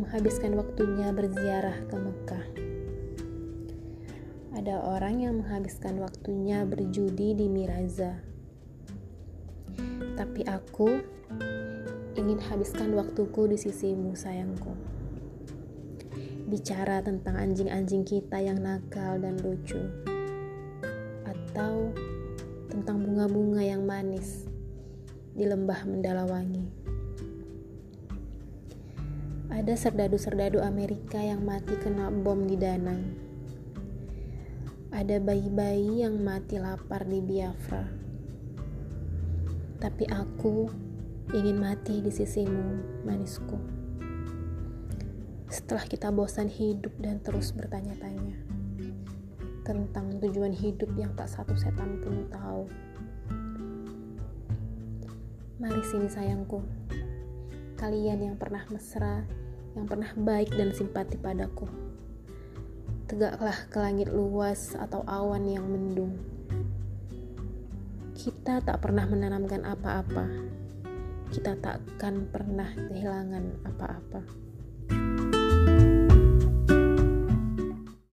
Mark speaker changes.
Speaker 1: menghabiskan waktunya berziarah ke Mekah. Ada orang yang menghabiskan waktunya berjudi di Miraza. Tapi aku ingin habiskan waktuku di sisimu, sayangku. Bicara tentang anjing-anjing kita yang nakal dan lucu. Atau tentang bunga-bunga yang manis di lembah Mendalawangi. Ada serdadu-serdadu Amerika yang mati kena bom di Danang. Ada bayi-bayi yang mati lapar di Biafra. Tapi aku ingin mati di sisimu, manisku. Setelah kita bosan hidup dan terus bertanya-tanya tentang tujuan hidup yang tak satu setan pun tahu. Mari sini sayangku, kalian yang pernah mesra yang pernah baik dan simpati padaku. Tegaklah ke langit luas atau awan yang mendung. Kita tak pernah menanamkan apa-apa. Kita takkan pernah kehilangan apa-apa.